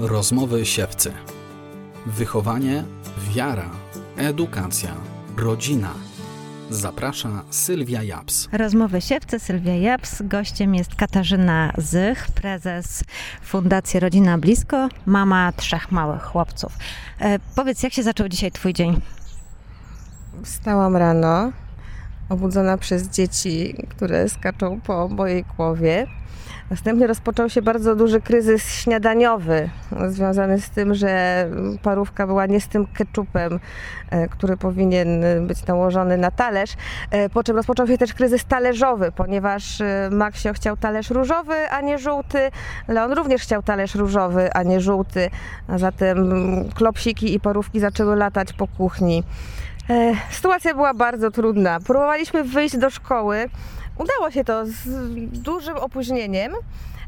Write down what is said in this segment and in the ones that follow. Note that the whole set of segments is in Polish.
Rozmowy siewcy. Wychowanie, wiara, edukacja, rodzina. Zaprasza Sylwia Japs. Rozmowy siewcy, Sylwia Japs. Gościem jest Katarzyna Zych, prezes Fundacji Rodzina Blisko, mama trzech małych chłopców. E, powiedz, jak się zaczął dzisiaj twój dzień? Wstałam rano, obudzona przez dzieci, które skaczą po mojej głowie. Następnie rozpoczął się bardzo duży kryzys śniadaniowy, związany z tym, że parówka była nie z tym keczupem, e, który powinien być nałożony na talerz. E, po czym rozpoczął się też kryzys talerzowy, ponieważ e, Maksio chciał talerz różowy, a nie żółty. Leon również chciał talerz różowy, a nie żółty. A zatem klopsiki i parówki zaczęły latać po kuchni. Sytuacja była bardzo trudna. Próbowaliśmy wyjść do szkoły. Udało się to z dużym opóźnieniem.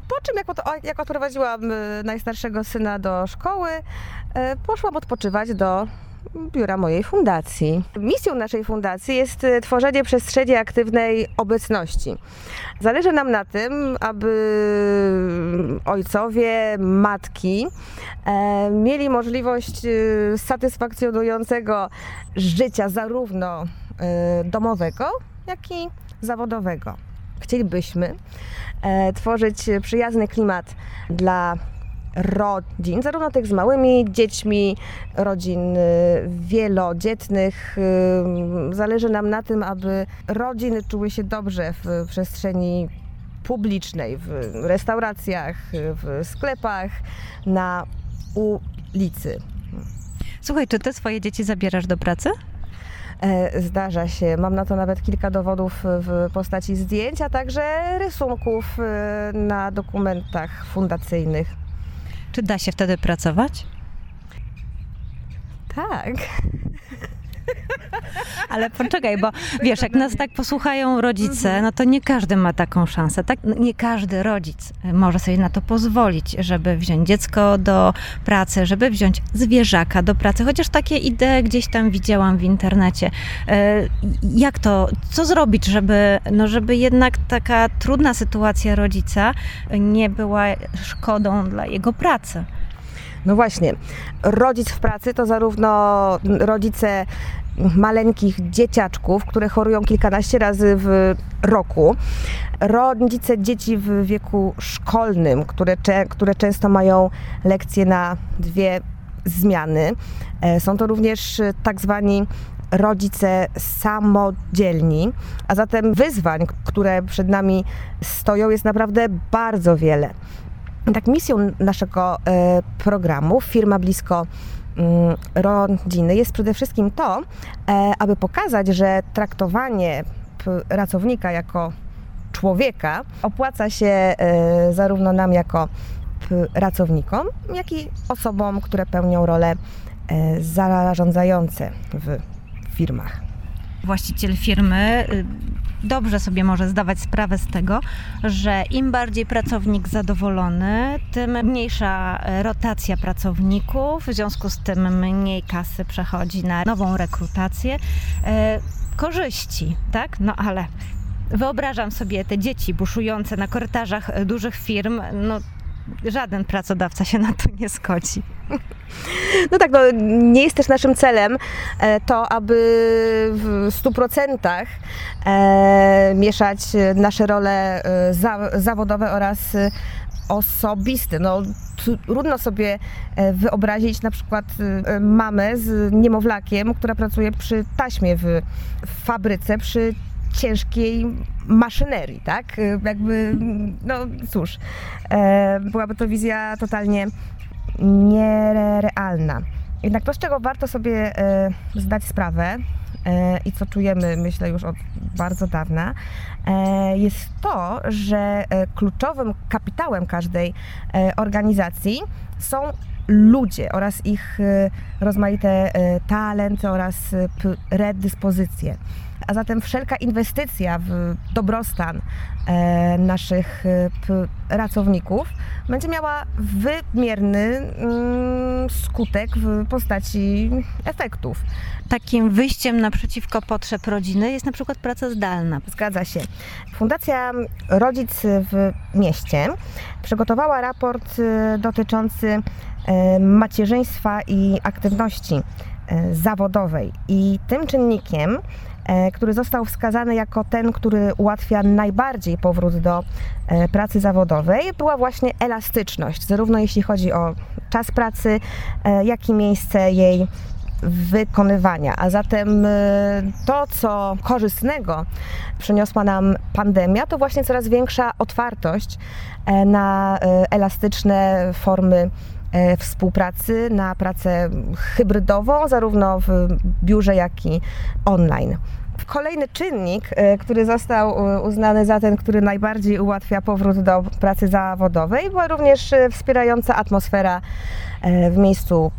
Po czym, jak, jak odprowadziłam y, najstarszego syna do szkoły, y, poszłam odpoczywać do biura mojej fundacji. Misją naszej fundacji jest y, tworzenie przestrzeni aktywnej obecności. Zależy nam na tym, aby ojcowie, matki e, mieli możliwość satysfakcjonującego życia zarówno domowego, jak i zawodowego. Chcielibyśmy e, tworzyć przyjazny klimat dla rodzin, zarówno tych z małymi dziećmi, rodzin y, wielodzietnych. Y, zależy nam na tym, aby rodziny czuły się dobrze w przestrzeni publicznej, w restauracjach, w sklepach, na ulicy. Słuchaj, czy ty swoje dzieci zabierasz do pracy? E, zdarza się. Mam na to nawet kilka dowodów w postaci zdjęć, a także rysunków e, na dokumentach fundacyjnych. Czy da się wtedy pracować? Tak. Ale poczekaj, bo wiesz, jak nas tak posłuchają rodzice, no to nie każdy ma taką szansę. Tak? Nie każdy rodzic może sobie na to pozwolić, żeby wziąć dziecko do pracy, żeby wziąć zwierzaka do pracy. Chociaż takie idee gdzieś tam widziałam w internecie. E, jak to, co zrobić, żeby, no żeby jednak taka trudna sytuacja rodzica nie była szkodą dla jego pracy? No właśnie, rodzic w pracy to zarówno rodzice maleńkich dzieciaczków, które chorują kilkanaście razy w roku. Rodzice dzieci w wieku szkolnym, które, które często mają lekcje na dwie zmiany. E, są to również tak zwani rodzice samodzielni, a zatem wyzwań, które przed nami stoją, jest naprawdę bardzo wiele. Tak, misją naszego e, programu Firma Blisko mm, Rodziny jest przede wszystkim to, e, aby pokazać, że traktowanie pracownika jako człowieka opłaca się e, zarówno nam jako pracownikom, jak i osobom, które pełnią role zarządzające w firmach. Właściciel firmy y, dobrze sobie może zdawać sprawę z tego, że im bardziej pracownik zadowolony, tym mniejsza e, rotacja pracowników, w związku z tym mniej kasy przechodzi na nową rekrutację. E, korzyści, tak? No ale wyobrażam sobie te dzieci buszujące na korytarzach e, dużych firm, no żaden pracodawca się na to nie zgodzi. No tak, no, nie jest też naszym celem e, to, aby w 100% e, mieszać nasze role e, za, zawodowe oraz osobiste. No, trudno sobie wyobrazić na przykład mamę z niemowlakiem, która pracuje przy taśmie w, w fabryce, przy ciężkiej maszynerii, tak? Jakby, no cóż, byłaby to wizja totalnie nierealna. Jednak to, z czego warto sobie e, zdać sprawę e, i co czujemy, myślę, już od bardzo dawna, e, jest to, że kluczowym kapitałem każdej organizacji są ludzie oraz ich rozmaite talenty oraz predyspozycje. A zatem wszelka inwestycja w dobrostan e, naszych e, pracowników będzie miała wymierny mm, skutek w postaci efektów. Takim wyjściem naprzeciwko potrzeb rodziny jest na przykład praca zdalna. Zgadza się. Fundacja Rodzic w Mieście przygotowała raport e, dotyczący macierzyństwa i aktywności zawodowej. I tym czynnikiem, który został wskazany jako ten, który ułatwia najbardziej powrót do pracy zawodowej, była właśnie elastyczność, zarówno jeśli chodzi o czas pracy, jak i miejsce jej wykonywania. A zatem to, co korzystnego przyniosła nam pandemia, to właśnie coraz większa otwartość e, na e, elastyczne formy e, współpracy, na pracę hybrydową, zarówno w biurze, jak i online. Kolejny czynnik, który został uznany za ten, który najbardziej ułatwia powrót do pracy zawodowej, była również wspierająca atmosfera w miejscu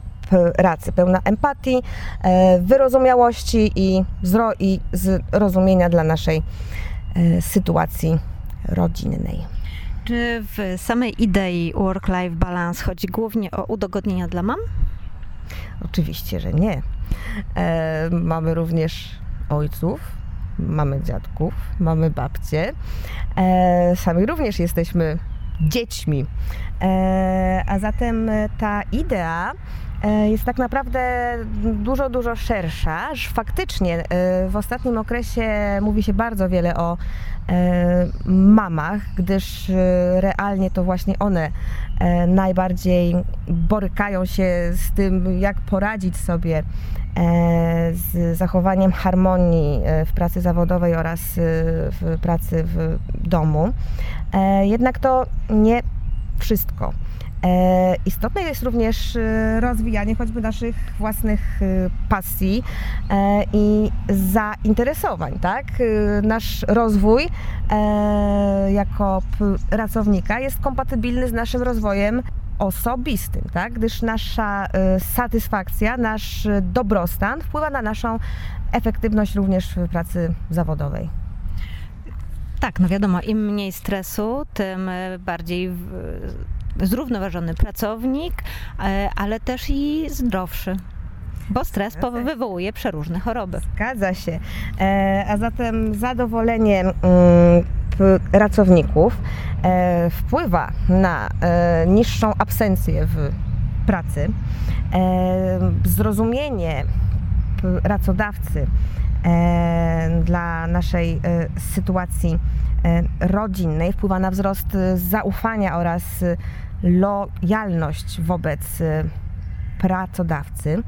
pracy, pełna empatii, e, wyrozumiałości i, zro, i zrozumienia dla naszej e, sytuacji rodzinnej. Czy w samej idei work-life balance chodzi głównie o udogodnienia dla mam? Oczywiście, że nie. E, mamy również ojców, mamy dziadków, mamy babcie. E, sami również jesteśmy dziećmi. E, a zatem ta idea E, jest tak naprawdę dużo, dużo szersza, faktycznie e, w ostatnim okresie mówi się bardzo wiele o mamach, gdyż realnie to właśnie one najbardziej borykają się z tym, jak poradzić sobie z zachowaniem harmonii w pracy zawodowej oraz w pracy w domu. Jednak to nie wszystko. E, istotne jest również e, rozwijanie choćby naszych własnych e, pasji i zainteresowań, tak? Nasz rozwój jako pracownika jest kompatybilny z naszym rozwojem osobistym, tak? gdyż nasza satysfakcja, nasz dobrostan wpływa na naszą efektywność również w pracy zawodowej. Tak, no wiadomo, im mniej stresu, tym bardziej zrównoważony pracownik, ale też i zdrowszy. Bo stres wywołuje przeróżne choroby. Zgadza się. E, a zatem zadowolenie mm, pracowników e, wpływa na niższą absencję w pracy, zrozumienie pracodawcy dla naszej sytuacji rodzinnej wpływa na wzrost zaufania oraz lojalność wobec pracodawcy.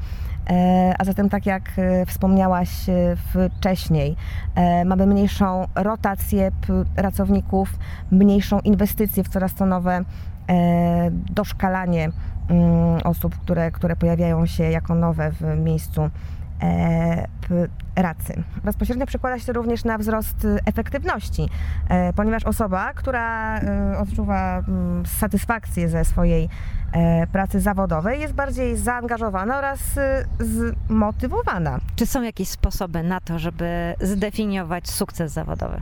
E, a zatem, tak jak y, wspomniałaś y, wcześniej, e, mamy mniejszą rotację pracowników, mniejszą inwestycję w coraz to nowe e, doszkalanie mm, osób, które, które pojawiają się jako nowe w miejscu pracy. Bezpośrednio przekłada się to również na wzrost efektywności, e, ponieważ osoba, która e, odczuwa mm, satysfakcję ze swojej e, pracy zawodowej jest bardziej zaangażowana oraz zmotywowana. Czy są jakieś sposoby na to, żeby zdefiniować sukces zawodowy?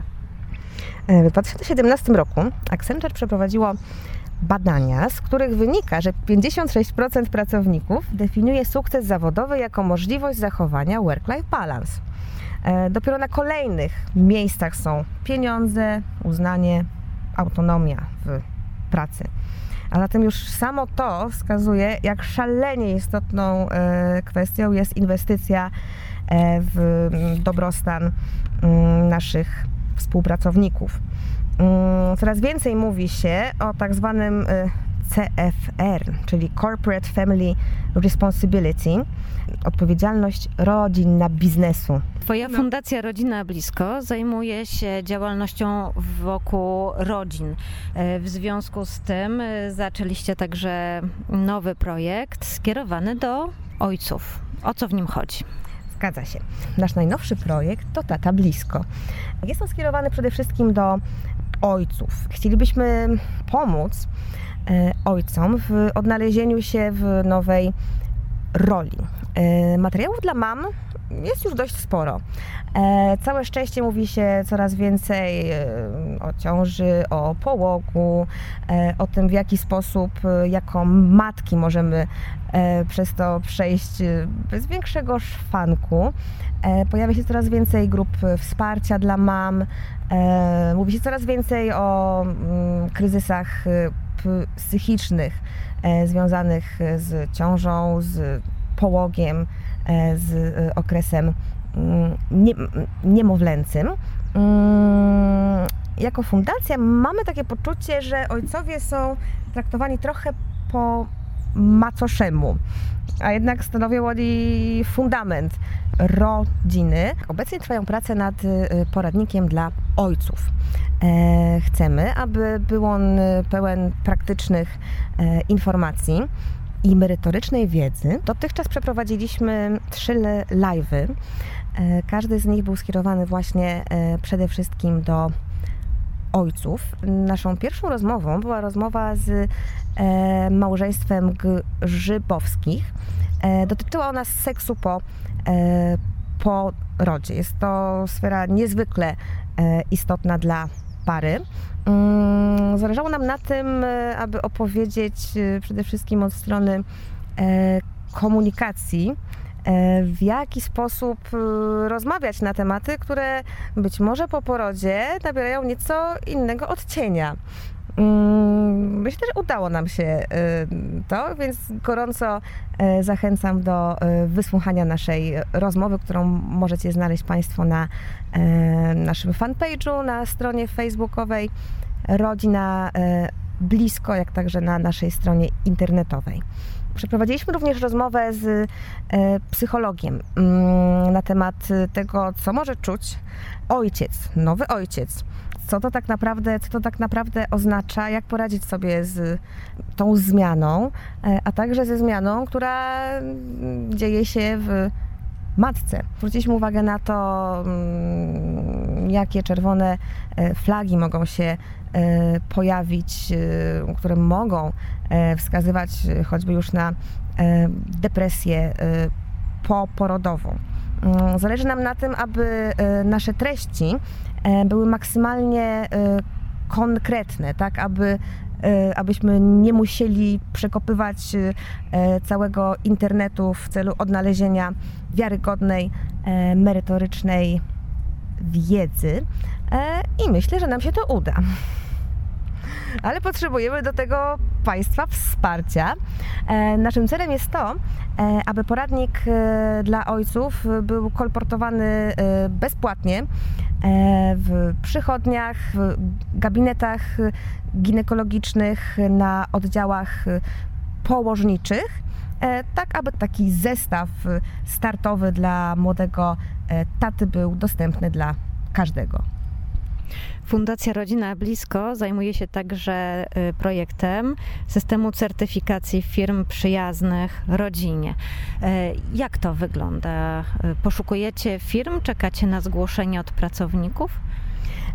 W 2017 roku Accenture przeprowadziło badania, z których wynika, że 56% pracowników definiuje sukces zawodowy jako możliwość zachowania work-life balance. E, dopiero na kolejnych miejscach są pieniądze, uznanie, autonomia w pracy. A zatem już samo to wskazuje, jak szalenie istotną e, kwestią jest inwestycja e, w dobrostan naszych współpracowników. Mm, coraz więcej mówi się o tak zwanym y, CFR, czyli Corporate Family Responsibility, odpowiedzialność rodzinna biznesu. Twoja no. fundacja Rodzina Blisko zajmuje się działalnością wokół rodzin. E, w związku z tym e, zaczęliście także nowy projekt skierowany do ojców. O co w nim chodzi? Zgadza się. Nasz najnowszy projekt to Tata Blisko. Jest on skierowany przede wszystkim do ojców. Chcielibyśmy pomóc e, ojcom w odnalezieniu się w nowej roli. E, materiałów dla mam jest już dość sporo. E, całe szczęście mówi się coraz więcej o ciąży, o połogu, o tym w jaki sposób jako matki możemy przez to przejść bez większego szwanku. Pojawia się coraz więcej grup wsparcia dla mam, Mówi się coraz więcej o mm, kryzysach psychicznych związanych z ciążą, z połogiem, z okresem mm, nie, niemowlęcym. Mm, jako fundacja mamy takie poczucie, że ojcowie są traktowani trochę po macoszemu, a jednak stanowią oni fundament rodziny. Obecnie trwają prace nad y, poradnikiem dla ojców. E, chcemy, aby był on pełen praktycznych e, informacji i merytorycznej wiedzy. Dotychczas przeprowadziliśmy trzy live'y. E, każdy z nich był skierowany właśnie przede wszystkim do ojców. Naszą pierwszą rozmową była rozmowa z e, małżeństwem Grzybowskich. E, dotyczyła ona seksu po, e, po rodzie. Jest to sfera niezwykle e, istotna dla pary. Mm, zależało nam na tym, e, aby opowiedzieć e, przede wszystkim od strony komunikacji, w jaki sposób e, rozmawiać na tematy, które być może po porodzie nabierają nieco innego odcienia. Mm, myślę, że udało nam się e, to, więc gorąco zachęcam do wysłuchania naszej rozmowy, którą możecie znaleźć Państwo na naszym fanpage'u, na stronie facebookowej Rodzina Blisko, jak także na naszej stronie internetowej. Przeprowadziliśmy również rozmowę z e, psychologiem mm, na temat tego, co może czuć ojciec, nowy ojciec. Co to tak naprawdę, co to tak naprawdę oznacza, jak poradzić sobie z tą zmianą, e, a także ze zmianą, która mm, dzieje się w matce. Zwróciliśmy uwagę na to, mm, jakie czerwone e, flagi mogą się pojawić, które mogą E, wskazywać e, choćby już na e, depresję poporodową. Mm, zależy nam na tym, aby nasze treści były maksymalnie konkretne, tak, aby abyśmy nie musieli przekopywać całego internetu w celu odnalezienia wiarygodnej, merytorycznej wiedzy. I myślę, że nam się to uda ale potrzebujemy do tego Państwa wsparcia. E, naszym celem jest to, e, aby poradnik e, dla ojców był kolportowany bezpłatnie w przychodniach, w gabinetach ginekologicznych, na oddziałach położniczych tak aby taki zestaw startowy dla młodego taty był dostępny dla każdego. Fundacja Rodzina Blisko zajmuje się także y, projektem systemu certyfikacji firm przyjaznych rodzinie. Y, jak to wygląda? Poszukujecie firm, czekacie na zgłoszenie od pracowników?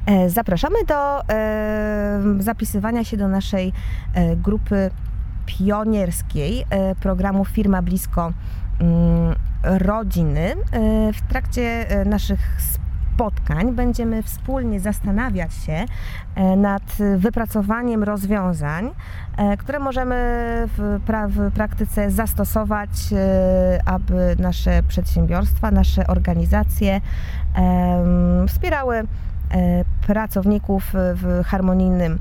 E, zapraszamy do e, zapisywania się do naszej e, grupy pionierskiej programu Firma Blisko Rodziny. W trakcie naszych spotkań będziemy wspólnie zastanawiać się e, nad wypracowaniem rozwiązań, e, które możemy w, pra w praktyce zastosować, e, aby nasze przedsiębiorstwa, nasze organizacje wspierały pracowników w harmonijnym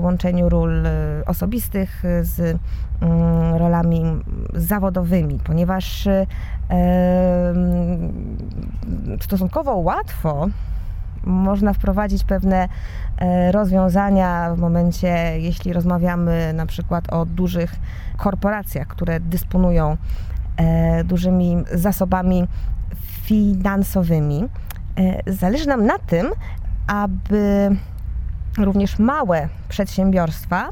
łączeniu ról osobistych z mm, rolami zawodowymi, ponieważ stosunkowo łatwo można wprowadzić pewne e, rozwiązania w momencie, jeśli rozmawiamy na przykład o dużych korporacjach, które dysponują e, dużymi zasobami finansowymi. E, zależy nam na tym, aby również małe przedsiębiorstwa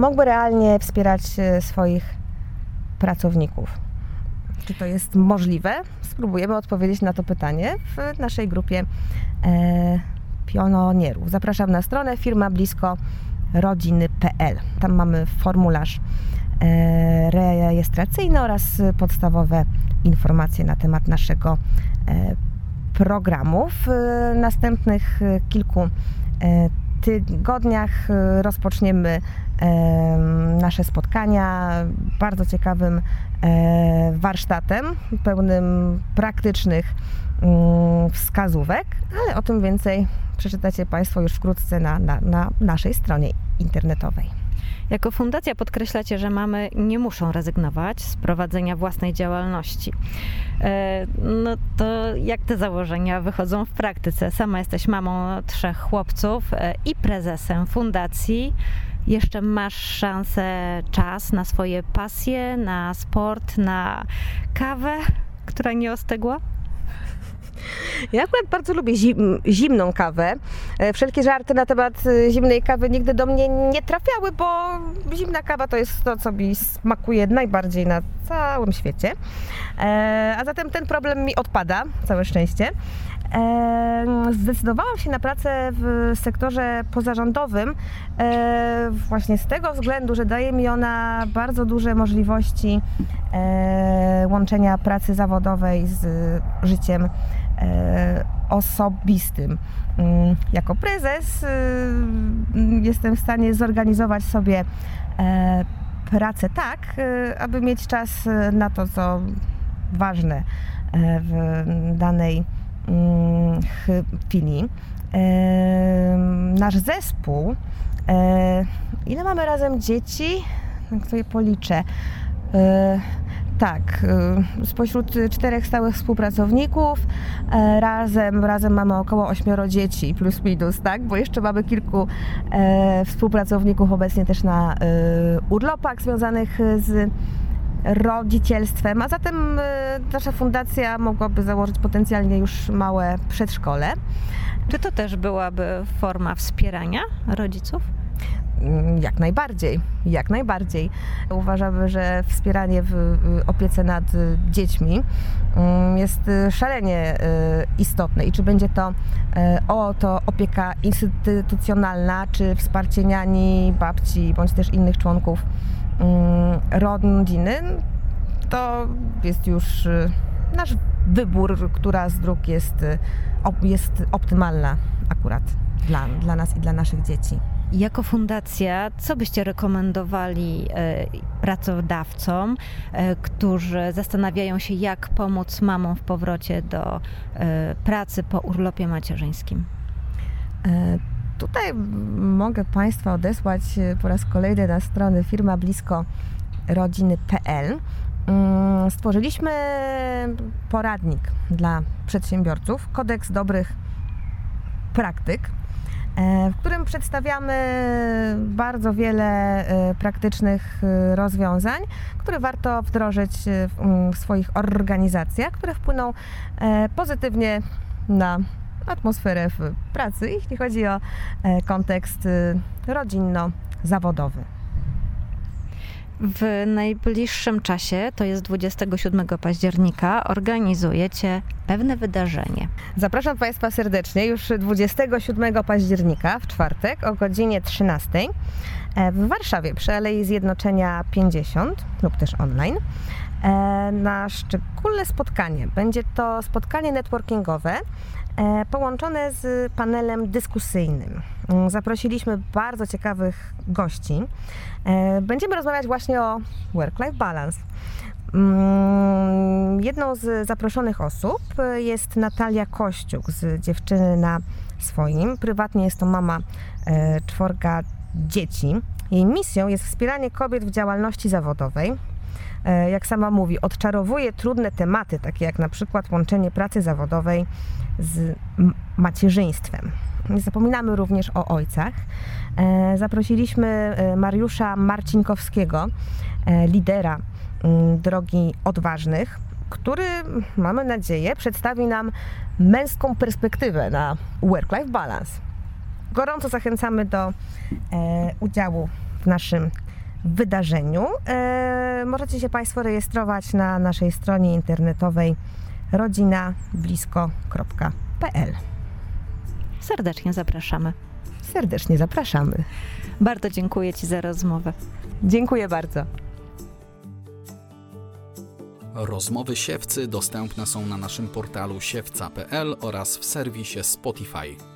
mogły realnie wspierać swoich pracowników. Czy to jest możliwe? Spróbujemy odpowiedzieć na to pytanie w naszej grupie e, pionierów. Zapraszam na stronę firma blisko rodziny.pl. Tam mamy formularz e, rejestracyjny oraz podstawowe informacje na temat naszego e, programu. W następnych kilku e, tygodniach e, rozpoczniemy nasze spotkania bardzo ciekawym e, warsztatem, pełnym praktycznych mm, wskazówek, ale o tym więcej przeczytacie Państwo już wkrótce na, na, na naszej stronie internetowej. Jako fundacja podkreślacie, że mamy nie muszą rezygnować z prowadzenia własnej działalności. E, no to jak te założenia wychodzą w praktyce? Sama jesteś mamą trzech chłopców e, i prezesem fundacji. Jeszcze masz szansę, czas na swoje pasje, na sport, na kawę, która nie ostygła? Ja akurat bardzo lubię zim, zimną kawę. E, wszelkie żarty na temat e, zimnej kawy nigdy do mnie nie trafiały, bo zimna kawa to jest to, co mi smakuje najbardziej na całym świecie. E, a zatem ten problem mi odpada, całe szczęście. Zdecydowałam się na pracę w sektorze pozarządowym właśnie z tego względu, że daje mi ona bardzo duże możliwości łączenia pracy zawodowej z życiem osobistym. Mm, jako prezes y, mm, jestem w stanie zorganizować sobie e, pracę tak, y, aby mieć czas na to, co ważne e, w danej mm, chwili. Nasz zespół, ile mamy razem dzieci? Jak sobie policzę. Tak, y, spośród czterech stałych współpracowników e, razem, razem mamy około ośmioro dzieci, plus minus, tak? Bo jeszcze mamy kilku e, współpracowników obecnie też na e, urlopach związanych z rodzicielstwem, a zatem nasza fundacja mogłaby założyć potencjalnie już małe przedszkole. Czy to też byłaby forma wspierania rodziców? Jak najbardziej, jak najbardziej. Uważamy, że wspieranie w opiece nad dziećmi mm, jest szalenie y, istotne i czy będzie to y, o to opieka instytucjonalna, czy wsparcie niani, babci, bądź też innych członków mm, rodziny, to jest już y, nasz wybór, która z dróg jest, jest optymalna akurat dla, dla nas i dla naszych dzieci. Jako fundacja, co byście rekomendowali e, pracodawcom, e, którzy zastanawiają się, jak pomóc mamom w powrocie do e, pracy po urlopie macierzyńskim? Tutaj mogę Państwa odesłać po raz kolejny na stronę firma blisko rodziny.pl. Mm, stworzyliśmy poradnik dla przedsiębiorców, kodeks dobrych praktyk, w którym przedstawiamy bardzo wiele e, praktycznych e, rozwiązań, które warto wdrożyć w swoich organizacjach, które wpłyną pozytywnie na atmosferę w pracy, jeśli chodzi o kontekst rodzinno-zawodowy. W najbliższym czasie, to jest 27 października, organizujecie pewne wydarzenie. Zapraszam Państwa serdecznie już 27 października w czwartek o godzinie 13 e, w Warszawie przy Alei Zjednoczenia 50 lub też online na szczególne spotkanie. Będzie to spotkanie networkingowe e, połączone z panelem dyskusyjnym. Mm, zaprosiliśmy bardzo ciekawych gości. Będziemy rozmawiać właśnie o work-life balance. Mm, jedną z zaproszonych osób jest Natalia Kościuk z dziewczyny na swoim. Prywatnie jest to mama e, czworga dzieci. Jej misją jest wspieranie kobiet w działalności zawodowej. E, jak sama mówi, odczarowuje trudne tematy, takie jak na przykład łączenie pracy zawodowej z macierzyństwem. Nie zapominamy również o ojcach. E, zaprosiliśmy Mariusza Marcinkowskiego, lidera drogi odważnych, który, mamy nadzieję, przedstawi nam męską perspektywę na work-life balance. Gorąco zachęcamy do e, udziału w naszym wydarzeniu. E, możecie się Państwo rejestrować na naszej stronie internetowej rodzinablisko.pl. Serdecznie zapraszamy. Serdecznie zapraszamy. Bardzo dziękuję Ci za rozmowę. Dziękuję bardzo. Rozmowy siewcy dostępne są na naszym portalu siewca.pl oraz w serwisie Spotify.